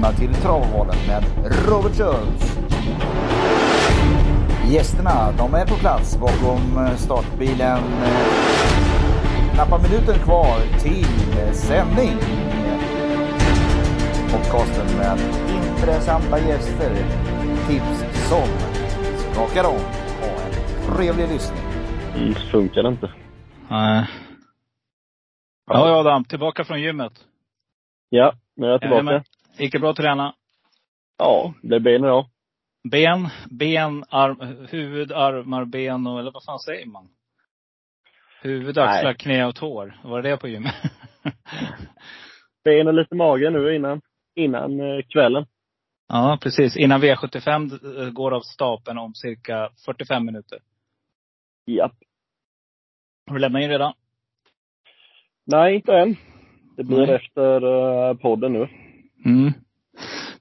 välkomna till Travvalen med Robert Schultz. Gästerna, de är på plats bakom startbilen. Knappa minuter kvar till sändning. Podcasten med intressanta gäster. Tips som skakar om. Ha en trevlig lyssning. Mm, funkar inte. Nej. Ja, Adam. Tillbaka från gymmet. Ja, nu är jag tillbaka. Jajamän. Gick det bra att träna? Ja, det ben idag. Ben, ben, arm, huvud, armar, ben och, eller vad fan säger man? Huvud, axlar, Nej. knä och tår. Var det det på gymmet? Ben och lite mage nu innan, innan eh, kvällen. ja, precis. Innan V75 eh, går av stapeln om cirka 45 minuter. Japp. Har du lämnat in redan? Nej, inte än. Det blir Nej. efter eh, podden nu. Mm.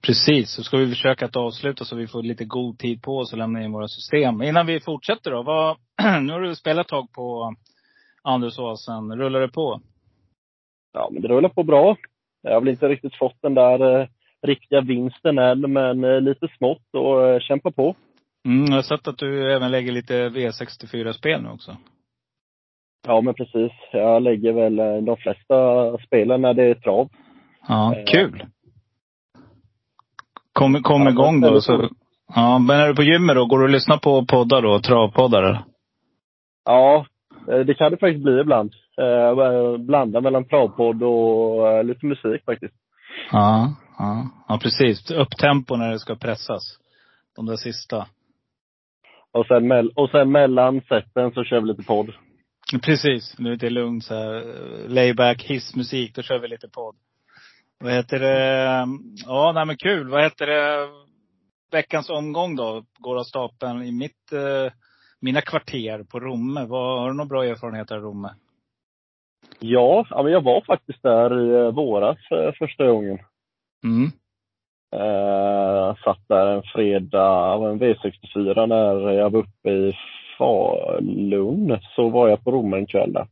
Precis. Så ska vi försöka att avsluta så vi får lite god tid på oss att lämna in våra system. Innan vi fortsätter då. Vad, nu har du spelat tag på Andersåsen. Rullar det på? Ja, men det rullar på bra. Jag har väl inte riktigt fått den där eh, riktiga vinsten än, men eh, lite smått och eh, kämpa på. Mm, jag har sett att du även lägger lite V64-spel nu också. Ja, men precis. Jag lägger väl eh, de flesta spelen när det är trav. Ja, Eh, kul. Kom, kom Ja, igång då. Så, ja, men är du på gymmet då? Går du och lyssnar på poddar då? Travpoddar? Ja, eh, det kan det faktiskt bli ibland. Eh, Blanda mellan travpodd och eh, lite musik faktiskt. Ja, ja, ja precis. Upptempo när det ska pressas. De där sista. Och sen, och sen mellan sätten så kör vi lite podd. Precis. Nu är det lugnt så här. Layback, hissmusik. Då kör vi lite podd. Vad heter det? Ja, nej men kul. Vad heter det? Veckans omgång då? Går av stapeln i mitt, eh, mina kvarter på Romme. Vad, har du några bra erfarenheter av Romme? Ja, men jag var faktiskt där i eh, våras eh, första gången. Mm. Satt där en fredag, en V64 när jag var uppe i Falun. Så var jag på Rom en kväll där.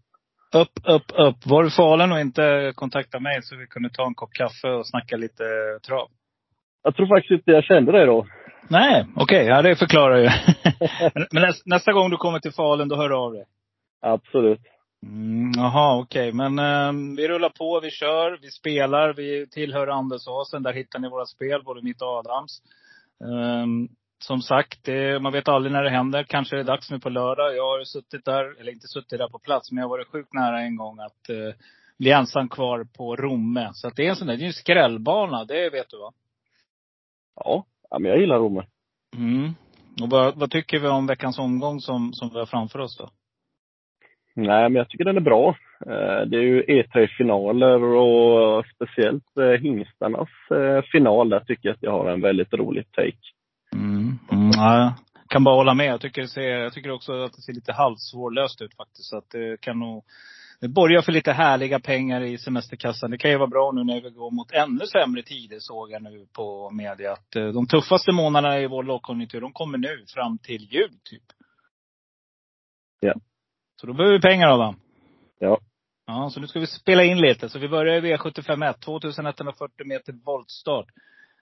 Upp, upp, upp. Var du i Falun och inte kontakta mig så vi kunde ta en kopp kaffe och snacka lite trav? Jag tror faktiskt inte jag kände dig då. Nej, okej. ja, det förklarar ju. Men näs, nästa gång du kommer till Falun, då hör du av dig. Absolut. Mm, Jaha, okej. Men eh, vi rullar på, vi kör, vi spelar. Vi tillhör Andersåsen. Där hittar ni våra spel, både mitt och Adams. Ehm, som sagt, det, man vet aldrig när det händer. Kanske är det dags nu på lördag. Jag har suttit där, eller inte suttit där på plats, men jag har varit sjukt nära en gång att eh, bli ensam kvar på Romme. Så att det är en sån där, det är en skrällbana, det vet du va? Ja, ja men jag gillar Romme. Mm. Och vad, vad tycker vi om veckans omgång som, som vi har framför oss då? Nej, men jag tycker den är bra. Eh, Det är ju E3-finaler och speciellt eh, hingstarnas eh, final. Där tycker jag att jag har en väldigt rolig take. Mm. Mm, jag kan bara hålla med. Jag tycker, det ser, jag tycker också att det ser lite halvsvårlöst ut faktiskt. Så att det kan nog, det borgar för lite härliga pengar i semesterkassan. Det kan ju vara bra nu när vi går mot ännu sämre tider såg jag nu på media. Att eh, de tuffaste månaderna i vår lågkonjunktur, de kommer nu fram till jul typ. Ja. Så då behöver vi pengar Adam. Ja. Ja, så nu ska vi spela in lite. Så vi börjar i V751, 2140 meter voltstart.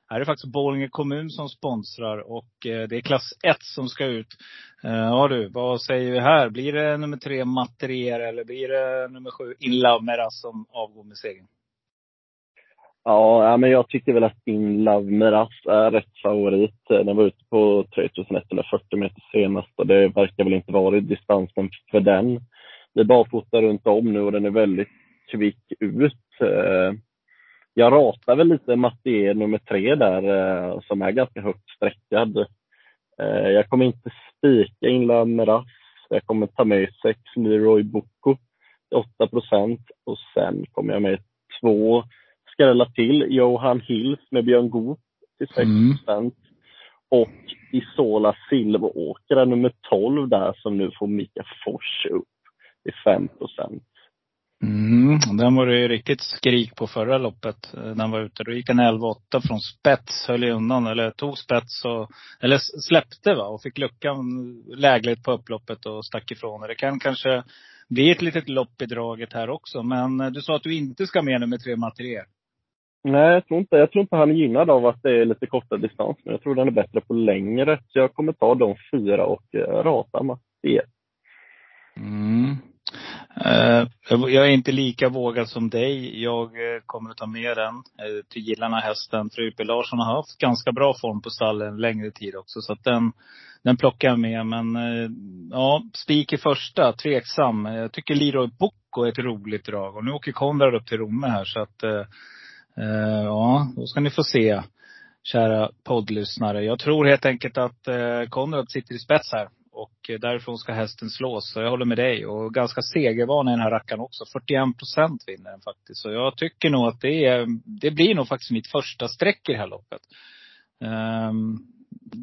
Här är det faktiskt Borlänge kommun som sponsrar och eh, det är klass 1 som ska ut. Eh, ja du, vad säger vi här? Blir det nummer tre Materier eller blir det nummer sju Inlamera Meras som avgår med segern? Ja, men jag tycker väl att In Love Miras är rätt favorit. Den var ute på 3140 meter senast och det verkar väl inte vara distansen för den. Det är barfota runt om nu och den är väldigt kvick ut. Eh, jag ratar väl lite Mattier nummer tre där eh, som är ganska högt sträckad. Eh, Jag kommer inte spika In Miraz. Jag kommer ta med sex Leroy Boko, 8 procent och sen kommer jag med två skrälla till Johan Hills med Björn Goop till 6 Mm. Och Isola Silveråkra nummer 12 där som nu får Mika Fors upp till 5 Mm, den var det ju riktigt skrik på förra loppet. Den var ute. Då gick en 11-8 från spets, höll undan, eller tog spets och, eller släppte va, och fick luckan lägligt på upploppet och stack ifrån. Det kan kanske bli ett litet lopp i draget här också. Men eh, du sa att du inte ska med nummer tre Materier. Nej, jag tror inte, jag tror inte han är gynnad av att det är lite kortare distans. Men jag tror den är bättre på längre. Så jag kommer ta de fyra och eh, rata Mattias. Mm. Eh, jag är inte lika vågad som dig. Jag eh, kommer att ta med den. Uh, till gillarna hästen. Frype Larsson har haft ganska bra form på stallen en längre tid också. Så att den, den plockar jag med. Men ja, spik i första, tveksam. Jag tycker Leroy Bocco är ett roligt drag. Och nu åker Konrad upp till Romme här så att ja, då ska ni få se. Kära poddlyssnare. Jag tror helt enkelt att Konrad sitter i spets här. Och eh, därifrån ska hästen slås. Så jag håller med dig. Och ganska segervan i den här rackaren också. 41 procent vinner den faktiskt. Så jag tycker nog att det är, det blir nog faktiskt mitt första streck i det här loppet. Um,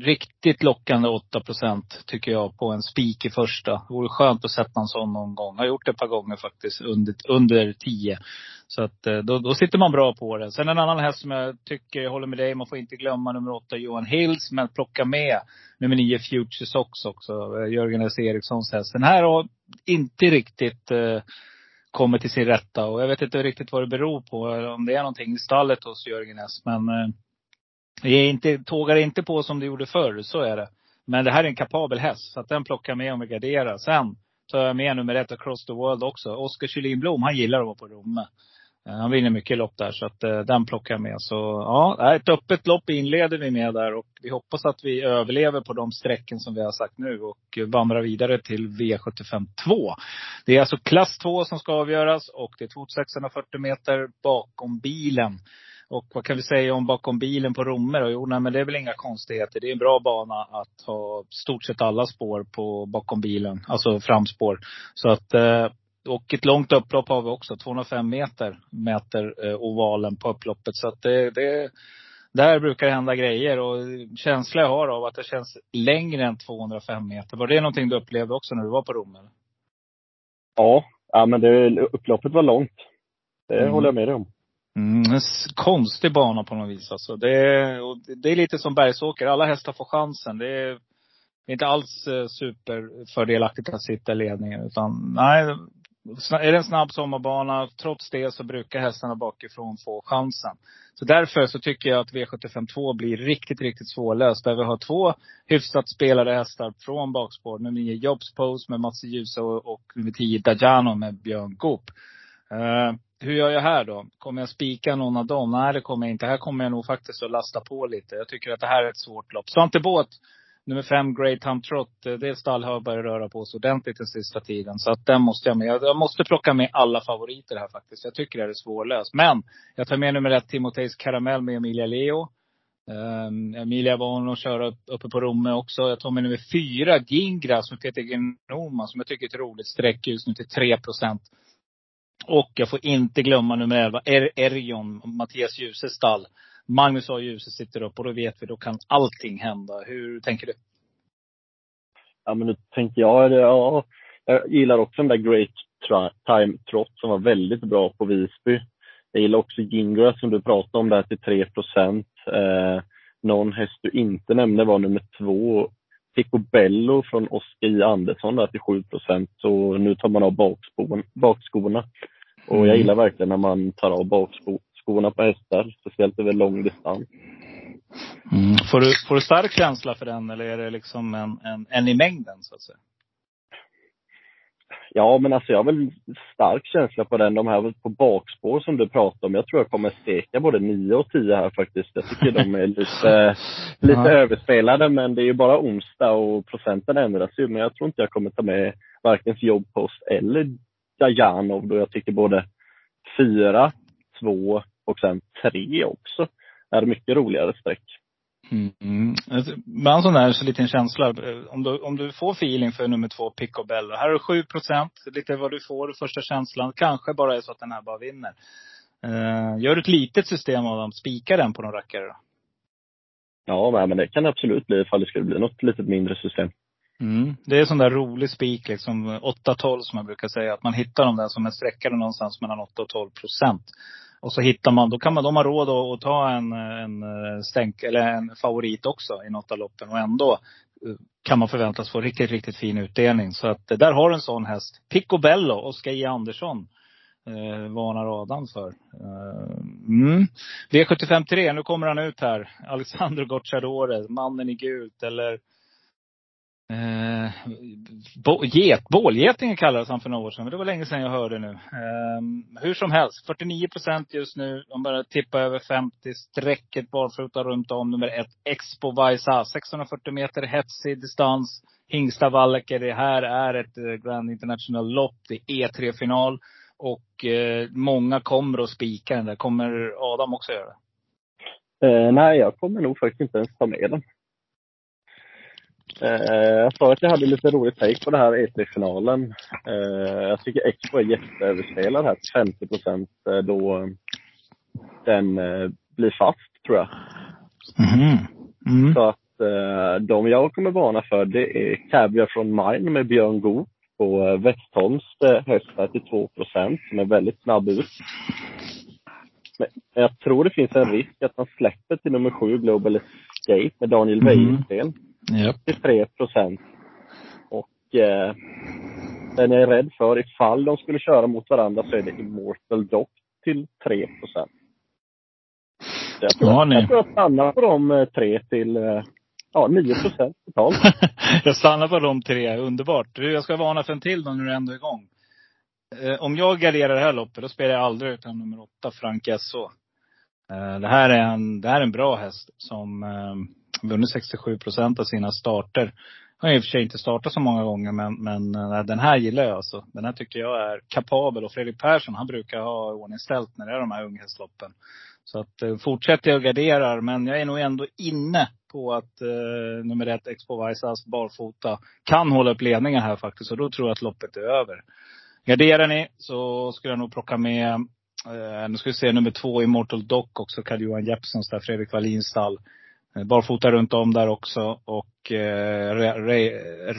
riktigt lockande 8 procent tycker jag på en spik i första. Det vore skönt att sätta en sån någon gång. Jag har gjort det ett par gånger faktiskt under, under 10. Så att eh, då, då sitter man bra på det. Sen en annan häst som jag tycker, jag håller med dig, man får inte glömma nummer 8 Johan Hills. Men plocka med nummer 9 Future Sox också. Eh, Jörgen S. Erikssons häst. Den här har inte riktigt eh, kommit till sin rätta. Och jag vet inte riktigt vad det beror på. Om det är någonting i stallet hos Jörgen S. Men eh, det inte, tågar inte på som det gjorde förr, så är det. Men det här är en kapabel häst, så att den plockar med om vi garderar. Sen tar jag med nummer ett, Across the World också. Oskar Kylin Blom, han gillar att vara på Romme. Eh, han vinner mycket lopp där, så att eh, den plockar jag med. Så ja, ett öppet lopp inleder vi med där. Och vi hoppas att vi överlever på de sträcken som vi har sagt nu. Och vandrar vidare till V75 2. Det är alltså klass 2 som ska avgöras. Och det är 2640 meter bakom bilen. Och vad kan vi säga om bakom bilen på Romme då? Jo, nej, men det är väl inga konstigheter. Det är en bra bana att ha stort sett alla spår på bakom bilen. Alltså framspår. Så att, eh, och ett långt upplopp har vi också. 205 meter mäter eh, ovalen på upploppet. Så att det, det, där brukar det hända grejer. Och känsla jag har av att det känns längre än 205 meter. Var det någonting du upplevde också när du var på Romme? Ja, ja men det, upploppet var långt. Det mm. håller jag med dig om. Mm, en konstig bana på något vis alltså. Det är, det är lite som Bergsåker. Alla hästar får chansen. Det är inte alls eh, superfördelaktigt att sitta i ledningen. Utan nej, är det en snabb sommarbana, trots det så brukar hästarna bakifrån få chansen. Så därför så tycker jag att V75 2 blir riktigt, riktigt svårlöst. Där vi har två hyfsat spelade hästar från bakspår. Nummer 9 Jobs Pose med Mats Djuse och, och nummer 10 Dajano med Björn Goop. Uh, hur gör jag här då? Kommer jag spika någon av dem? Nej, det kommer jag inte. Här kommer jag nog faktiskt att lasta på lite. Jag tycker att det här är ett svårt lopp. Svante Båt, nummer fem, Great Time Trot. Eh, det stall har börjat röra på sig ordentligt den sista tiden. Så att den måste jag med. Jag måste plocka med alla favoriter här faktiskt. Jag tycker det är svårlöst. Men jag tar med nummer ett, Timoteis Karamell med Emilia Leo. Um, Emilia var hon och köra upp, uppe på Romme också. Jag tar med nummer fyra, Gingras med Peter Gnoma, som jag tycker är ett roligt streck just nu till 3 procent. Och jag får inte glömma nummer 11, er Erion, Mattias Djuses stall. Magnus A. Djuse sitter upp och då vet vi, då kan allting hända. Hur tänker du? Ja, men nu tänker jag, ja, jag gillar också den där Great Time Trot som var väldigt bra på Visby. Jag gillar också Gingra som du pratade om där till 3 procent. Eh, någon häst du inte nämnde var nummer två, Picobello från Oskar J Andersson där till 7 procent. Så nu tar man av bakskorna. Och jag mm. gillar verkligen när man tar av bakskorna på hästar, speciellt över lång distans. Mm. Får, du, får du stark känsla för den eller är det liksom en, en, en i mängden så att säga? Ja, men alltså jag har väl stark känsla på den. De här på bakspår som du pratar om. Jag tror jag kommer steka både 9 och 10 här faktiskt. Jag tycker de är lite, lite ja. överspelade, men det är ju bara onsdag och procenten ändras ju. Men jag tror inte jag kommer ta med varken jobbpost eller Dajanov då jag tycker både 4, 2 och sen 3 också är mycket roligare streck. Mm. Med en sån där så liten känsla. Om du, om du får feeling för nummer två, Picobello. Här du 7 procent. Lite vad du får, första känslan. Kanske bara är så att den här bara vinner. Uh, gör du ett litet system av dem, spika den på någon rackare då? Ja, men det kan det absolut bli ifall det skulle bli något litet mindre system. Mm. Det är sån där rolig spik, liksom 8-12 som jag brukar säga. Att man hittar dem där som är sträckare någonstans mellan 8 och 12 procent. Och så hittar man, då kan man, de har råd att, att ta en, en eh, stänk, eller en favorit också i något av loppen. Och ändå eh, kan man förväntas få riktigt, riktigt fin utdelning. Så att eh, där har du en sån häst. Picobello, Oskar J Andersson. eh, varnar Adam för. Eh, mm. V75 3, nu kommer han ut här. Alexander Gocciadore, mannen i gult. Eller Eh, get, bålgetingen kallades han för några år sedan, men det var länge sedan jag hörde nu. Eh, hur som helst, 49 procent just nu. De börjar tippa över 50. Strecket barfota runt om. Nummer ett, Expo Vaisa. 640 meter hetsig distans. Hingsta Valleke, Det här är ett eh, Grand International lopp. Det är E3-final. Och eh, många kommer att spika den där. Kommer Adam också göra det? Eh, nej, jag kommer nog faktiskt inte ens ta med den. Eh, jag sa att jag hade lite roligt take på det här E3-finalen. Eh, jag tycker Expo är jätteöverspelad här till 50 procent eh, då den blir fast, tror jag. Mm. Mm. Så att de jag kommer varna för det är Caviar från Mine med Björn Goop på Westholms eh, häst till 2 procent som är väldigt snabb ut. Men jag tror det finns en risk att man släpper till nummer sju, Global Escape, med Daniel mm. Wäjersten. Yep. 83 procent. Och eh, den jag är rädd för, ifall de skulle köra mot varandra så är det Immortal Dock till 3 procent. Jag tror, ja, jag tror jag stannar på de eh, tre till eh, ja, 9 procent totalt. jag stannar på de tre, underbart. Jag ska varna för en till då när du ändå är igång. Eh, om jag garderar det här loppet, då spelar jag aldrig utan nummer åtta, Frank SO. Det här är en, det här är en bra häst som vunnit 67 procent av sina starter. Han har i och för sig inte startat så många gånger, men, men eh, den här gillar jag alltså. Den här tycker jag är kapabel. Och Fredrik Persson, han brukar ha ordningställt när det är de här unghästloppen. Så att eh, fortsätter jag och garderar, men jag är nog ändå inne på att eh, nummer ett, Expo Vaisas barfota, kan hålla upp ledningen här faktiskt. Och då tror jag att loppet är över. Garderar ni så skulle jag nog plocka med, eh, nu ska vi se nummer två, Immortal Dock också, Carl-Johan Jeppssons där, Fredrik Wallins stall. Eh, barfota runt om där också och eh,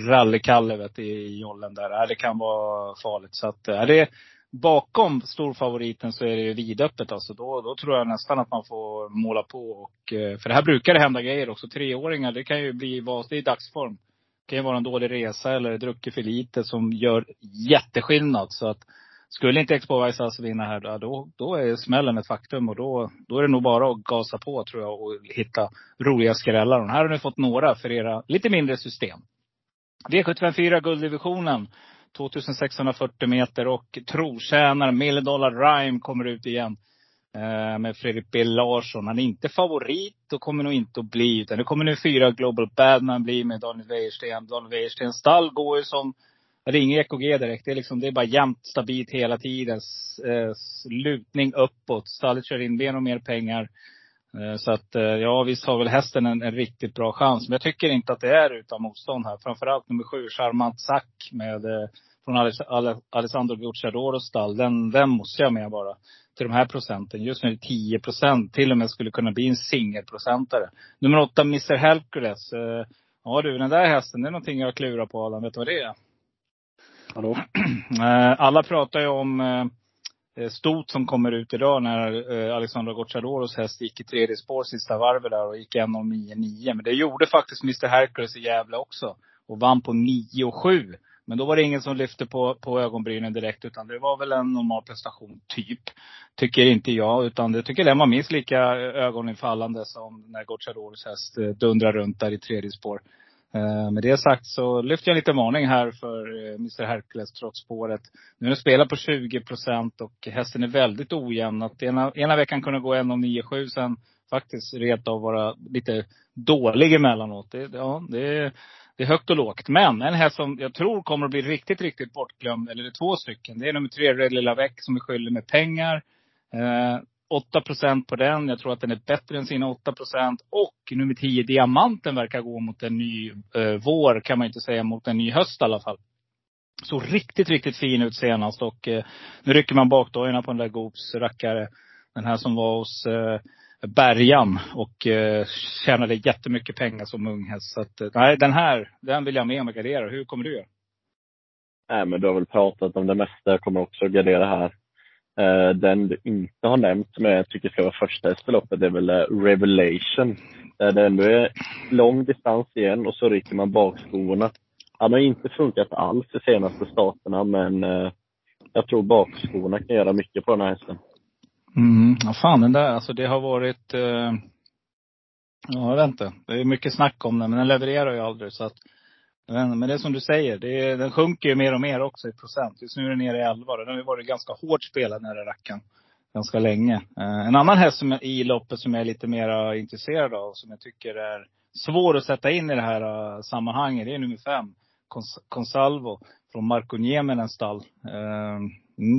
rallykalle vet, i, jollen där. Äh, det kan vara farligt. Så att, eh, är det bakom storfavoriten så är det ju vidöppet alltså. Då, då tror jag nästan att man får måla på. Och, eh, för det här brukar det hända grejer också. Treåringar, det kan ju bli vad, det är dagsform. Det kan ju vara en dålig resa eller druckit för lite som gör jätteskillnad. Så att skulle inte Expo Vaisas vinna här, då, då är smällen ett faktum. Och då, då är det nog bara att gasa på tror jag och hitta roliga skrällar. Och här har ni fått några för era lite mindre system. V754 gulddivisionen. 2640 meter och trotjänare Million Dollar Rhyme kommer ut igen. Eh, med Fredrik B Larsson. Han är inte favorit och kommer nog inte att bli. Utan det kommer nu fyra Global Badman bli med Daniel Wäjersten. Daniel Wäjerstens stall går ju som det är inget EKG direkt. Det är, liksom, det är bara jämnt, stabilt hela tiden. Eh, lutning uppåt. Stallet kör in mer och mer pengar. Eh, så att, eh, ja visst har väl hästen en, en, riktigt bra chans. Men jag tycker inte att det är utan motstånd här. Framförallt nummer sju, Charmant Sack med, eh, från Alessandro Gucciadoros stall. Den, den måste jag med bara. Till de här procenten. Just nu är det 10 procent. Till och med skulle kunna bli en singelprocentare. Nummer åtta, Mr Hercules. Eh, ja du, den där hästen, det är någonting jag klurar på Adam. Vet du vad det är? Hallå? Eh, alla pratar ju om eh, eh, Stot som kommer ut idag när eh, Alexandra Gocciadoros häst gick i tredje spår sista varvet där och gick 1.09,9. Men det gjorde faktiskt Mr Hercules i Gävle också. Och vann på 9,7. Men då var det ingen som lyfte på, på ögonbrynen direkt. Utan det var väl en normal prestation, typ. Tycker inte jag. Utan jag tycker den var minst lika ögoninfallande som när Gocciadoros häst dundrar runt där i tredje spår. Eh, med det sagt så lyfter jag lite varning här för eh, Mr Hercules trots spåret. Nu är den spelar på 20 procent och hästen är väldigt ojämn. Att ena, ena veckan kunna gå 1,97 sen faktiskt rent av vara lite dålig emellanåt. Det, ja, det, är, det är högt och lågt. Men en häst som jag tror kommer att bli riktigt, riktigt bortglömd, eller det är två stycken. Det är nummer tre, Red Lilla Väck, som är skyldig med pengar. Eh, 8 procent på den. Jag tror att den är bättre än sina 8 procent. Och nummer 10, Diamanten, verkar gå mot en ny eh, vår, kan man inte säga, mot en ny höst i alla fall. Så riktigt, riktigt fin ut senast. Och eh, nu rycker man bakdojorna på den där Goops rackare. Den här som var hos eh, Bergan och eh, tjänade jättemycket pengar som ung häst. Så att, eh, nej, den här, den vill jag med och gardera. Hur kommer du göra? Nej, men du har väl pratat om det mesta. Jag kommer också gardera här. Uh, den du inte har nämnt, som jag tycker ska vara första i loppet, det är väl eh, Revelation. Där det ändå är lång distans igen och så rycker man bakskorna. Han har inte funkat alls de senaste starterna, men uh, jag tror bakskorna kan göra mycket på den här hästen. Mm, ja, fan den där, alltså det har varit, eh, ja jag vet inte. Det är mycket snack om den, men den levererar ju aldrig så att, men det är som du säger, det är, den sjunker ju mer och mer också i procent. Just nu är den nere i 11 den har ju varit ganska hårt spelad den här rackaren. Ganska länge. Eh, en annan häst som, i loppet som jag är lite mer intresserad av, som jag tycker är svår att sätta in i det här eh, sammanhanget, det är nummer fem. Cons Consalvo från Marco Niemenens stall. Eh,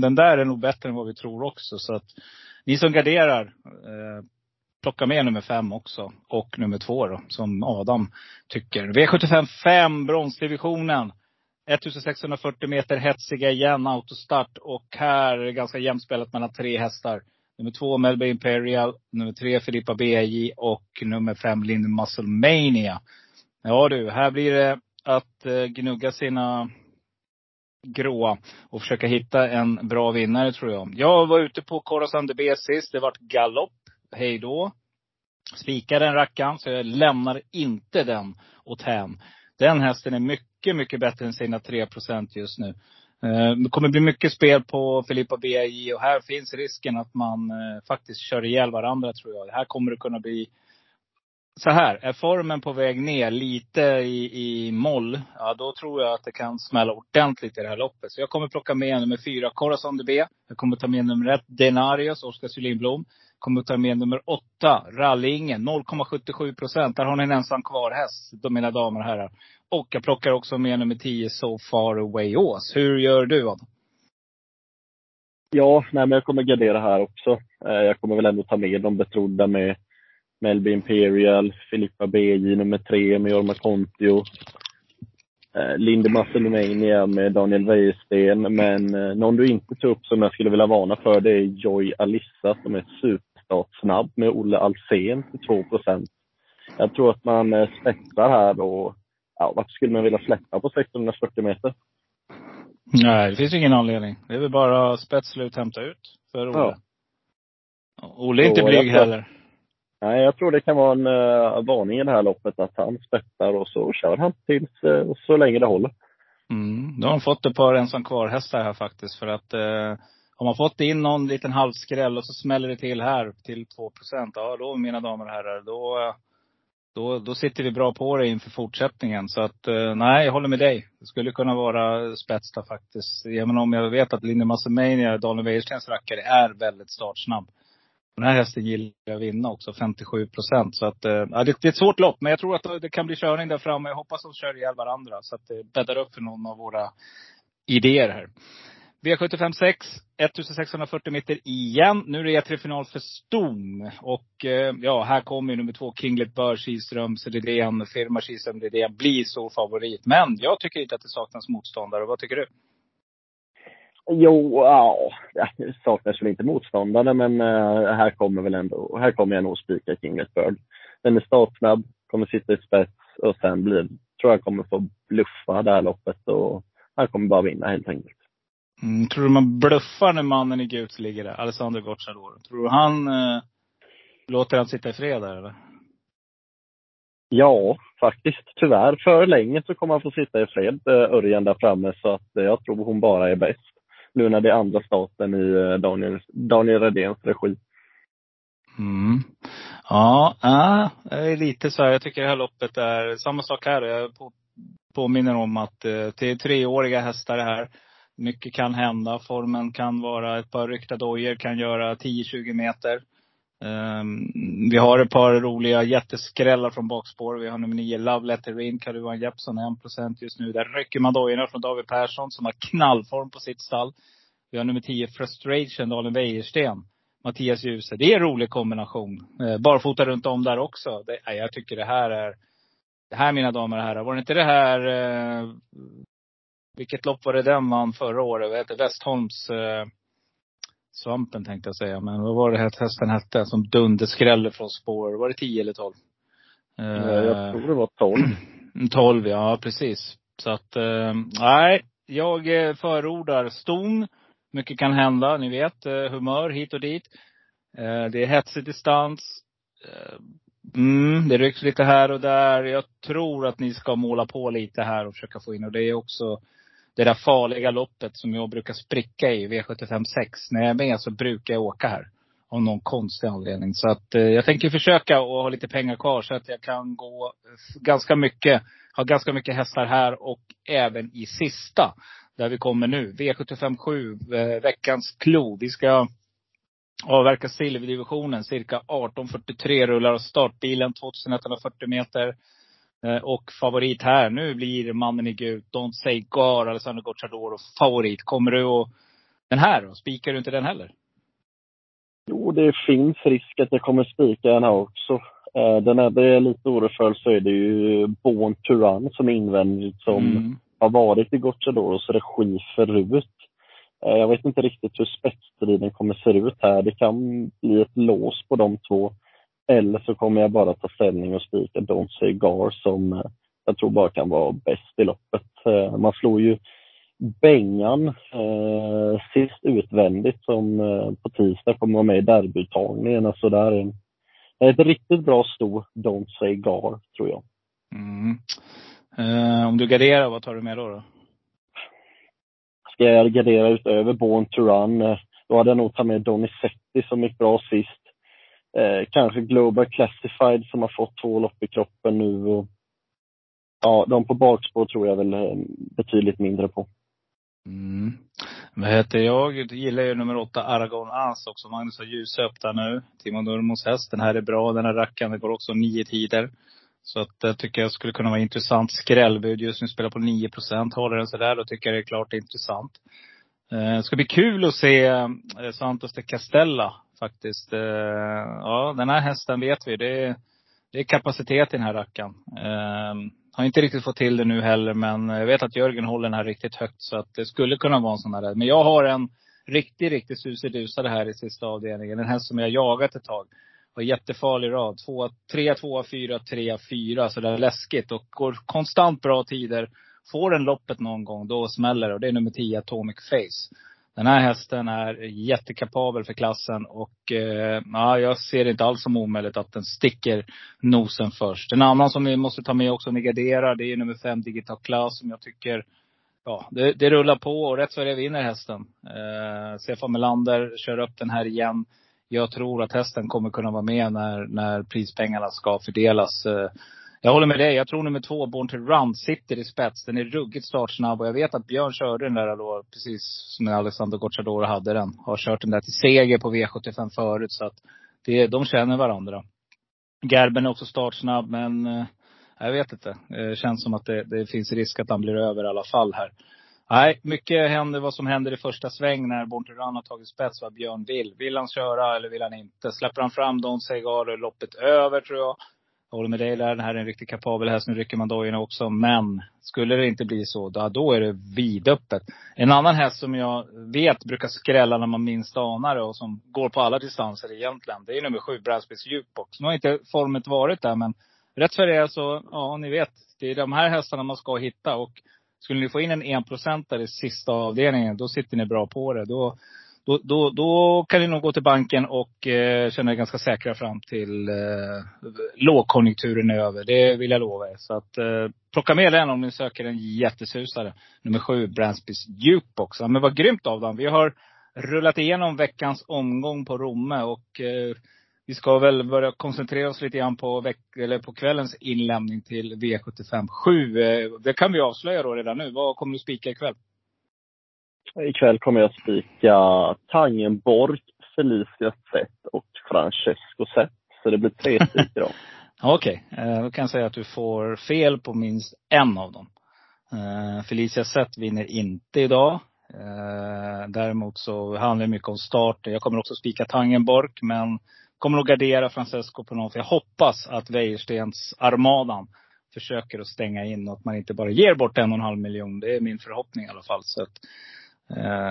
den där är nog bättre än vad vi tror också. Så att ni som garderar, plocka med nummer fem också. Och nummer två då, som Adam tycker. V75 5, bronsdivisionen. 1640 meter hetsiga igen, autostart. Och här är det ganska jämspelat mellan tre hästar. Nummer två Melba Imperial, nummer tre Filippa BJ och nummer fem Lindy Musclemania. Ja du, här blir det att eh, gnugga sina gråa och försöka hitta en bra vinnare tror jag. Jag var ute på Corazon de sist. Det vart galopp. Hej då. Spika den rackaren, så jag lämnar inte den åt hem. Den hästen är mycket, mycket bättre än sina 3% just nu. Eh, det kommer bli mycket spel på Filippa BJ och här finns risken att man eh, faktiskt kör ihjäl varandra tror jag. Här kommer det kunna bli så här, är formen på väg ner lite i, i moll, ja då tror jag att det kan smälla ordentligt i det här loppet. Så jag kommer plocka med nummer fyra, Corazon B. Jag kommer ta med nummer ett, Denarius, Oskar Sylinblom. Kommer ta med nummer åtta, Rallingen, 0,77 procent. Där har ni en ensam kvar häst, mina damer och herrar. Och jag plockar också med nummer 10, So Far Away Ås. Hur gör du Adam? Ja, nej, men jag kommer gardera här också. Eh, jag kommer väl ändå ta med de betrodda med Melby Imperial, Filippa BJ nummer tre med Jorma Kontio. Eh, Linde Masselmania med Daniel Wäjersten. Men eh, någon du inte tog upp som jag skulle vilja varna för det är Joy Alissa som är superstartsnabb med Olle Alsen till 2% Jag tror att man eh, spetsar här och ja, varför skulle man vilja släppa på 1640 meter? Nej, det finns ingen anledning. Det är väl bara spetslut hämta ut för Olle. Ja. Olle är inte blyg heller. Nej, jag tror det kan vara en uh, varning i det här loppet att han spetsar och så kör han tills, uh, så länge det håller. Mm. Då har han fått ett par ensam kvar-hästar här faktiskt. För att uh, har man fått in någon liten halvskräll och så smäller det till här till 2 procent. ja då mina damer och herrar, då, då, då sitter vi bra på det inför fortsättningen. Så att eh, nej, jag håller med dig. Det skulle kunna vara Spetsta där faktiskt. Även om jag vet att Linne Massimania, Daniel Wäjerstens rackare, är väldigt startsnabb. Den här hästen gillar jag att vinna också, 57 procent. Så att, äh, det, är ett svårt lopp, men jag tror att det kan bli körning där framme. Jag hoppas att de kör ihjäl varandra, så att det bäddar upp för någon av våra idéer här. V75 6, 1640 meter igen. Nu är det E3-final för Stom. Och eh, ja, här kommer ju nummer två, Kinglet Bör, Kihlströms Redén, Firma Kihlström Redén, blir så favorit. Men jag tycker inte att det saknas motståndare. Vad tycker du? Jo, ja, det saknas väl inte motståndare, men uh, här kommer väl ändå, här kommer jag nog spika Kinglet Bird. Den är startsnabb, kommer sitta i spets och sen blir, tror jag kommer få bluffa det här loppet och han kommer bara vinna helt enkelt. Mm, tror du man bluffar när mannen i gult ligger där, Alessandro Gocciador? Tror du han uh, låter han sitta i fred där eller? Ja, faktiskt. Tyvärr. För länge så kommer han få sitta i fred, Örjan där framme, så att jag tror hon bara är bäst nu när det är andra starten i eh, Daniel, Daniel Redéns regi. Mm. Ja, äh, det är lite så här. Jag tycker det här loppet är samma sak här. Jag på, påminner om att eh, det är treåriga hästar det här. Mycket kan hända. Formen kan vara ett par ryckta dojor, kan göra 10-20 meter. Um, vi har ett par roliga jätteskrällar från bakspår. Vi har nummer 9, Love Letter In, Karuan Jeppsson, 1 just nu. Där rycker man dojorna från David Persson som har knallform på sitt stall. Vi har nummer 10, Frustration, Dalen Wäjersten. Mattias Djuse. Det är en rolig kombination. Uh, barfota runt om där också. Det, jag tycker det här är, det här mina damer och herrar. Var det inte det här, uh, vilket lopp var det den vann förra året? Vad heter Westholms uh, Svampen tänkte jag säga. Men vad var det hästen hette som dunderskrällde från spår? Var det 10 eller 12? Jag tror det var 12. 12 ja, precis. Så att, eh, nej. Jag eh, förordar ston. Mycket kan hända, ni vet. Eh, humör hit och dit. Det är hetsig distans. Mm, det rycks lite här och där. Jag tror att ni ska måla på lite här och försöka få in. Och det är också det där farliga loppet som jag brukar spricka i, V75 6. När jag är med så brukar jag åka här. Av någon konstig anledning. Så att eh, jag tänker försöka och ha lite pengar kvar så att jag kan gå eh, ganska mycket, ha ganska mycket hästar här och även i sista. Där vi kommer nu. V75 7, eh, veckans klo. Vi ska avverka silverdivisionen. Cirka 18.43 rullar av startbilen 2140 meter. Eh, och favorit här nu blir mannen i gult, Don't Say Gar, Alessandro Gocciadoro, favorit. Kommer du att, den här då? Spikar du inte den heller? Jo, det finns risk att jag kommer spika den här också. Eh, den är det är lite orolig för så är det ju Born to Run som är invändigt som mm. har varit i Gocciadoros regi förut. Eh, jag vet inte riktigt hur spetsstriden kommer se ut här. Det kan bli ett lås på de två. Eller så kommer jag bara ta ställning och spika Don't Say Gar som eh, jag tror bara kan vara bäst i loppet. Eh, man slår ju Bengan eh, sist utvändigt som eh, på tisdag kommer vara med i derbyuttagningen. Alltså där är en, ett riktigt bra sto, Don't Say Gar, tror jag. Mm. Eh, om du garderar, vad tar du med då? då? Ska jag gardera utöver Born to Run, eh, då hade jag nog tagit med Donizetti som gick bra sist eh, kanske Global Classified som har fått två lopp i kroppen nu. Och, ja, de på bakspår tror jag väl eh, betydligt mindre på. Mm. Vad heter jag? jag gillar ju nummer åtta Aragon Ans också. Magnus har ljusöpt upp där nu. Timo Nurmos häst. Den här är bra. Den här rackaren. Det går också nio tider. Så att det tycker jag skulle kunna vara intressant. Skrällbud just nu spelar på 9 procent. Håller den sådär, då tycker jag det är klart intressant. Det ska bli kul att se Santos de Castella faktiskt. Eh, ja, den här hästen vet vi. Det är, det är kapacitet i den här rackaren. Ehm, har inte riktigt fått till det nu heller, men jag vet att Jörgen håller den här riktigt högt. Så att det skulle kunna vara en sån här. Men jag har en riktigt, riktigt susidusare här i sista avdelningen. En häst som jag jagat ett tag. Var jättefarlig rad. Två, tre, två, fyra, tre, fyra. Så det är läskigt. Och går konstant bra tider. Får den loppet någon gång, då smäller det. Och det är nummer 10, Atomic Face. Den här hästen är jättekapabel för klassen och eh, ja, jag ser det inte alls som omöjligt att den sticker nosen först. En annan som vi måste ta med också och negardera, det är nummer fem Digital Class som jag tycker, ja, det, det rullar på och rätt så är det vinner hästen. Eh, Stefan Melander kör upp den här igen. Jag tror att hästen kommer kunna vara med när, när prispengarna ska fördelas. Eh, jag håller med dig. Jag tror nummer två, Born to Run, sitter i spets. Den är ruggigt startsnabb och jag vet att Björn körde den där då, precis som Alessandro Gocciadoro hade den. Har kört den där till seger på V75 förut. Så att det, de känner varandra. Gerben är också startsnabb men eh, jag vet inte. Det känns som att det, det, finns risk att han blir över i alla fall här. Nej, mycket händer vad som händer i första sväng när Born to Run har tagit spets, vad Björn vill. Vill han köra eller vill han inte? Släpper han fram Don Segar är loppet över tror jag. Jag håller med dig där. Den här är en riktigt kapabel häst. Nu rycker man dojorna också. Men skulle det inte bli så, då, då är det vidöppet. En annan häst som jag vet brukar skrälla när man minst anar det och som går på alla distanser egentligen. Det är nummer sju, Bradsbys Jukebox. Nu har inte formet varit där, men rätt för det är så, ja ni vet. Det är de här hästarna man ska hitta. Och skulle ni få in en enprocentare i sista avdelningen, då sitter ni bra på det. Då, då, då, då kan ni nog gå till banken och eh, känna er ganska säkra fram till eh, lågkonjunkturen är över. Det vill jag lova er. Så att eh, plocka med den om ni söker en jättesusare. Nummer sju, Bransbys Jukebox. Ja, men vad grymt av dem. Vi har rullat igenom veckans omgång på Romme och eh, vi ska väl börja koncentrera oss lite grann på, veck- eller på kvällens inlämning till V75 7. Eh, det kan vi avslöja då redan nu. Vad kommer du spika ikväll? Ikväll kommer jag spika Tangenborg, Felicia Zet och Francesco Zet. Så det blir tre spik idag. Okej, okay. Eh, då kan jag säga att du får fel på minst en av dem. Eh, Felicia Zet vinner inte idag. Eh, däremot så handlar det mycket om start. Jag kommer också spika Tangenborg, men kommer nog gardera Francesco på något. För jag hoppas att Wäjerstens armadan försöker att stänga in och att man inte bara ger bort en och en halv miljon. Det är min förhoppning i alla fall. Så att,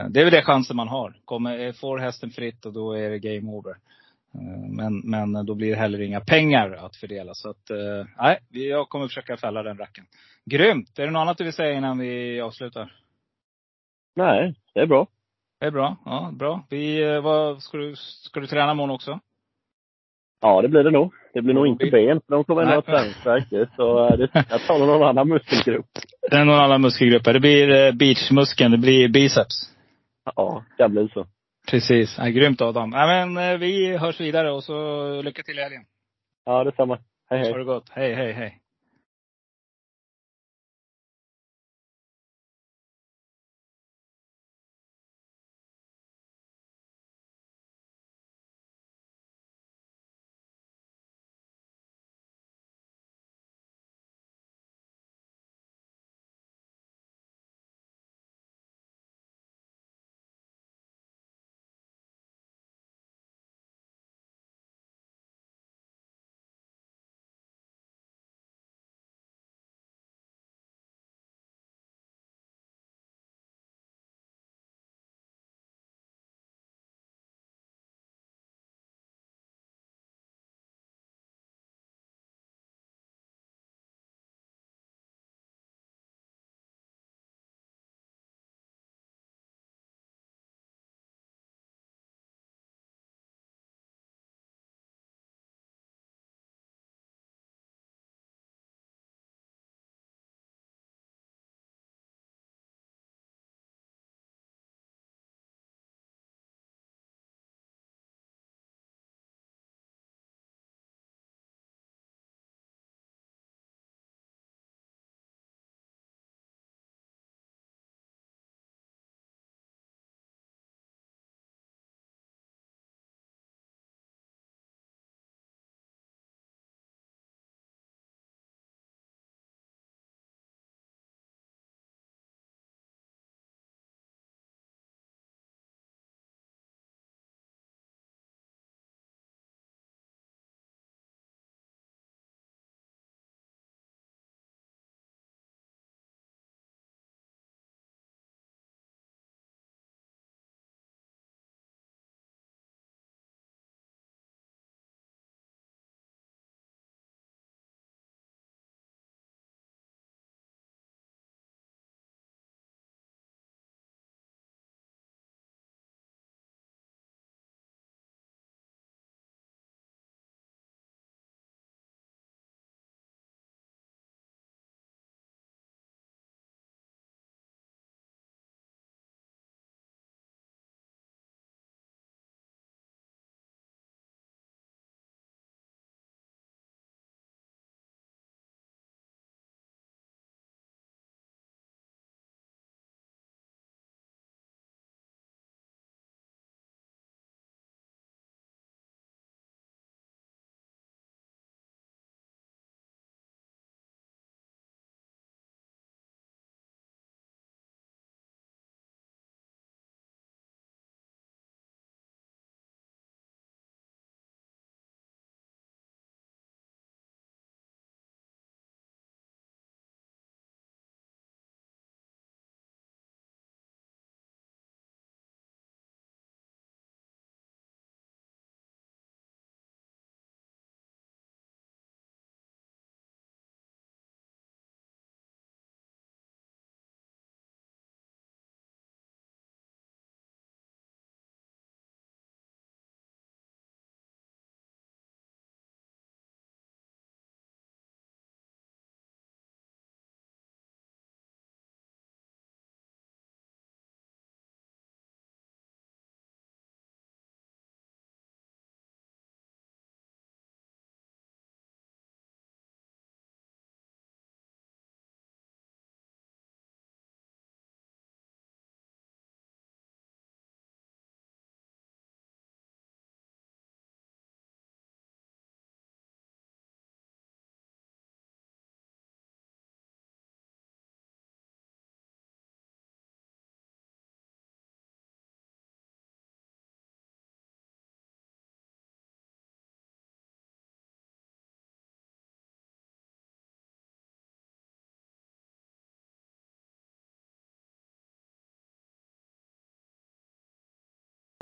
det är väl det chansen man har. Kommer, eh, får hästen fritt och då är det game over. Eh, men, men då blir det heller inga pengar att fördela. Så att, nej, jag kommer försöka fälla den racken. Grymt! Är det något annat du vill säga innan vi avslutar? Nej, det är bra. Det är bra. Ja, bra. Vi, vad, ska, du, ska du träna imorgon också? Ja, det blir det nog. Det blir nog inte ben, för de kommer ändå ha träningsvärk Så eh, det, jag tar någon annan muskelgrupp. Det är någon annan muskelgrupp. Det blir eh, beachmuskeln. Det blir biceps. Ja, det blir så. Precis. Ja, grymt Adam. Ja, men eh, vi hörs vidare och så lycka till i helgen. Ja, detsamma. Hej, hej. Ha det gott. Hej, hej, hej.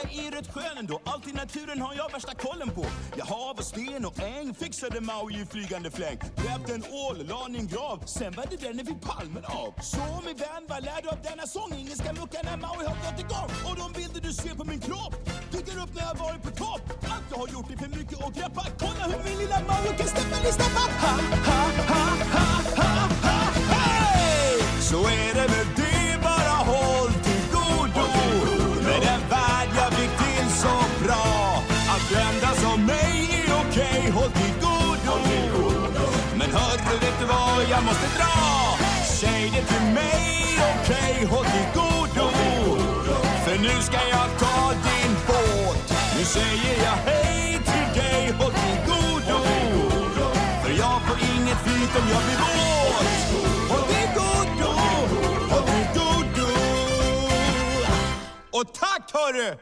Är rött skön ändå. Allt i naturen har jag värsta kollen på. Jag hav och sten och äng fixade Maui i flygande fläng. Grävde en ål, la en grav. Sen var det den när vi palmen av. Så min vän, vad lär du av denna sång? Ingen ska mucka när Maui har gått igång. Och de bilder du ser på min kropp, dyker upp när jag varit på topp Allt jag har gjort är för mycket att greppa Kolla hur min lilla Maui kan steppa li steppa Ha-ha-ha-ha-ha-ha-hey! Så är det med godo Men hörru, vet du vad? Jag måste dra? Säg det till mig, okej, håll till godo För nu ska jag ta din båt. Nu säger jag hej till dig, håll till godo För jag får inget flyt om jag blir våt. Håll till godo, håll till godo Och tack hörru!